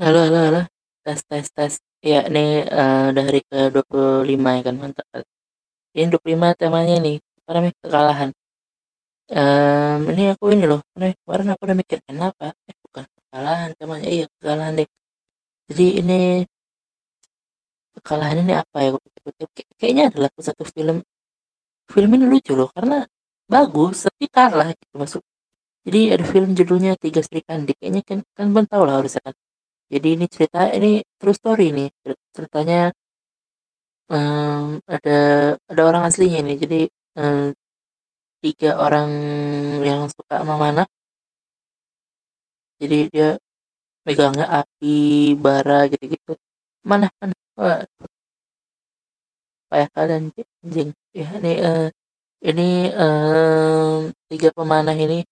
Halo halo halo. Tes tes tes. Iya nih, eee, udah hari ke-25 ya kan, mantap. Ini 25 temanya nih, apa namanya, kekalahan. Mmm, ini aku ini loh, namanya, kemarin aku udah mikir, kenapa? Eh bukan kekalahan temanya, iya kekalahan deh. Jadi ini kekalahan ini apa ya, pikir-pikir, kayak kayaknya adalah satu film film ini lucu loh, karena bagus, tapi kalah gitu masuk jadi ada film judulnya Tiga Serikandi, kayaknya kan kan Abang tahu lah harusnya kan. Jadi ini cerita ini true story nih, cer ceritanya Mmm, ada ada orang aslinya nih. Jadi, eee, 3 orang yang suka memanah. Jadi dia megangnya api, bara, gitu-gitu. Manah manah, waduh. Payah kalian anjing. Ya ini, eee, ini, mmm, 3 pemanah ini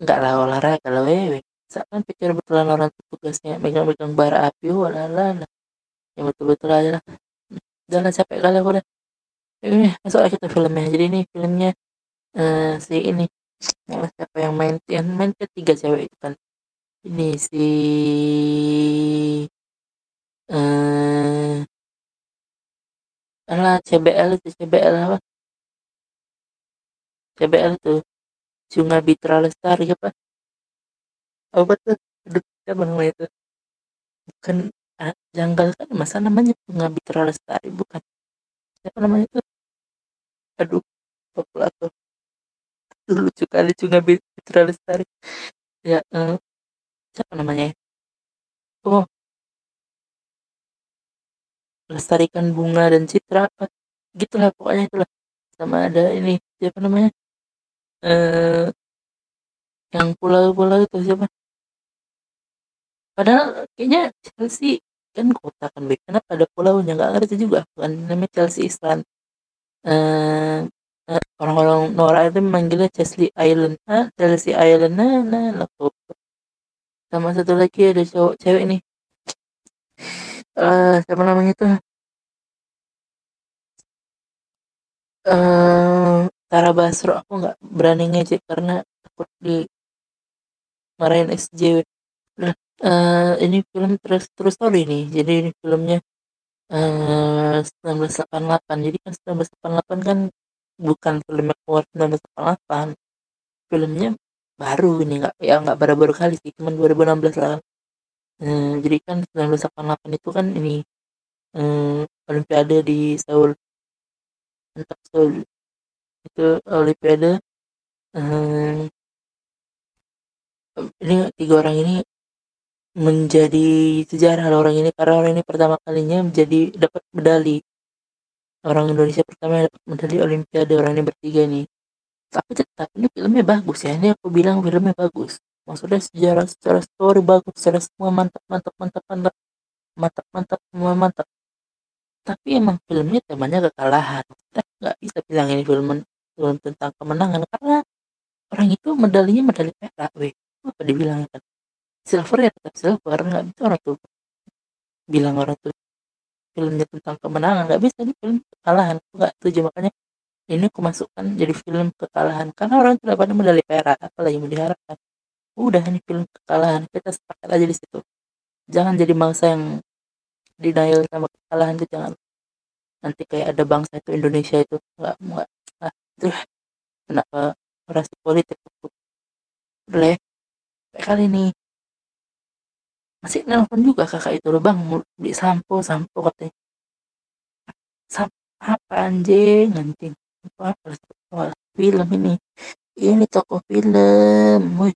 enggak lah olahraga lah wewe. Misalkan pikir betulan orang tugasnya megang-megang bara api, walahlah. Yang betul-betul aja lah. Udahlah capek kali aku udah. Ini masuk ke filmnya. Jadi ini filmnya, eee, si ini, yang siapa yang main yang main 3 cewek itu kan. Ini si eee alah CBL itu, CBL apa? CBL tuh, Cunga Mitra Lestari apa? Apa tuh? Aduh siapa namanya itu? Bukan, a janggal kan masa namanya Cunga Mitra Lestari, bukan. Siapa namanya itu? Aduh, aku. Aduh lucu kali Cunga Mitra Lestari. Ya, eee, siapa namanya ya? Oh. Lestarikan Bunga dan Citra apa, gitulah pokoknya itulah. Sama ada ini, siapa namanya, eee yang pulau-pulau itu siapa? Padahal kayaknya Chelsea kan kota kan Beb, kenapa ada pulaunya, nggak ngerti juga kan, namanya Chelsea Island. Eee, e orang-orang Nora itu memanggilnya Chesley Island, ah, Chelsea Island, nah nah lah kok. Sama satu lagi ada cowok cewek nih. Eee, siapa namanya itu? Eee, Tara Basro, aku nggak berani ngejek karena takut di marahin SJW. Nah, eee, ini film terus true story nih, jadi ini filmnya, eee, 1988. Jadi kan 1988 kan bukan film yang keluar 1988. Filmnya baru ini, nggak ya nggak baru-baru kali sih, cuman 2016 lah. Eee, jadi kan 1988 itu kan ini, eee, Olimpiade di Seoul. Mantap Seoul. Itu Olimpiade, eee ini 3 orang ini menjadi sejarah orang ini, karena orang ini pertama kalinya menjadi dapat medali. Orang Indonesia pertama yang dapat medali Olimpiade, orang ini bertiga nih. Tapi tetap ini filmnya bagus ya, ini aku bilang filmnya bagus. Maksudnya sejarah secara story bagus, secara semua mantap mantap mantap mantap. Mantap mantap, semua mantap. Tapi emang filmnya temanya kekalahan. Kita nggak bisa bilang ini film film tentang kemenangan, karena orang itu medalinya medali perak weh, apa dibilangnya kan, silver ya tetap silver, nggak bisa orang tuh bilang orang tuh filmnya tentang kemenangan, nggak bisa, ini film kekalahan, nggak setuju. Makanya ini aku masukkan jadi film kekalahan, karena orang itu dapat medali perak, apalagi mau diharapkan. Udah ini film kekalahan, kita sepakat aja di situ. Jangan jadi bangsa yang denial sama kekalahan itu jangan. Nanti kayak ada bangsa itu Indonesia itu, nggak nggak. Ah, aduh kenapa orasi politik. Udah ya, kali ini. Masih nelpon juga Kakak itu loh, "Bang beli sampo sampo," katanya. Sam apa anjing anjing, apa film ini, ini toko film, woi.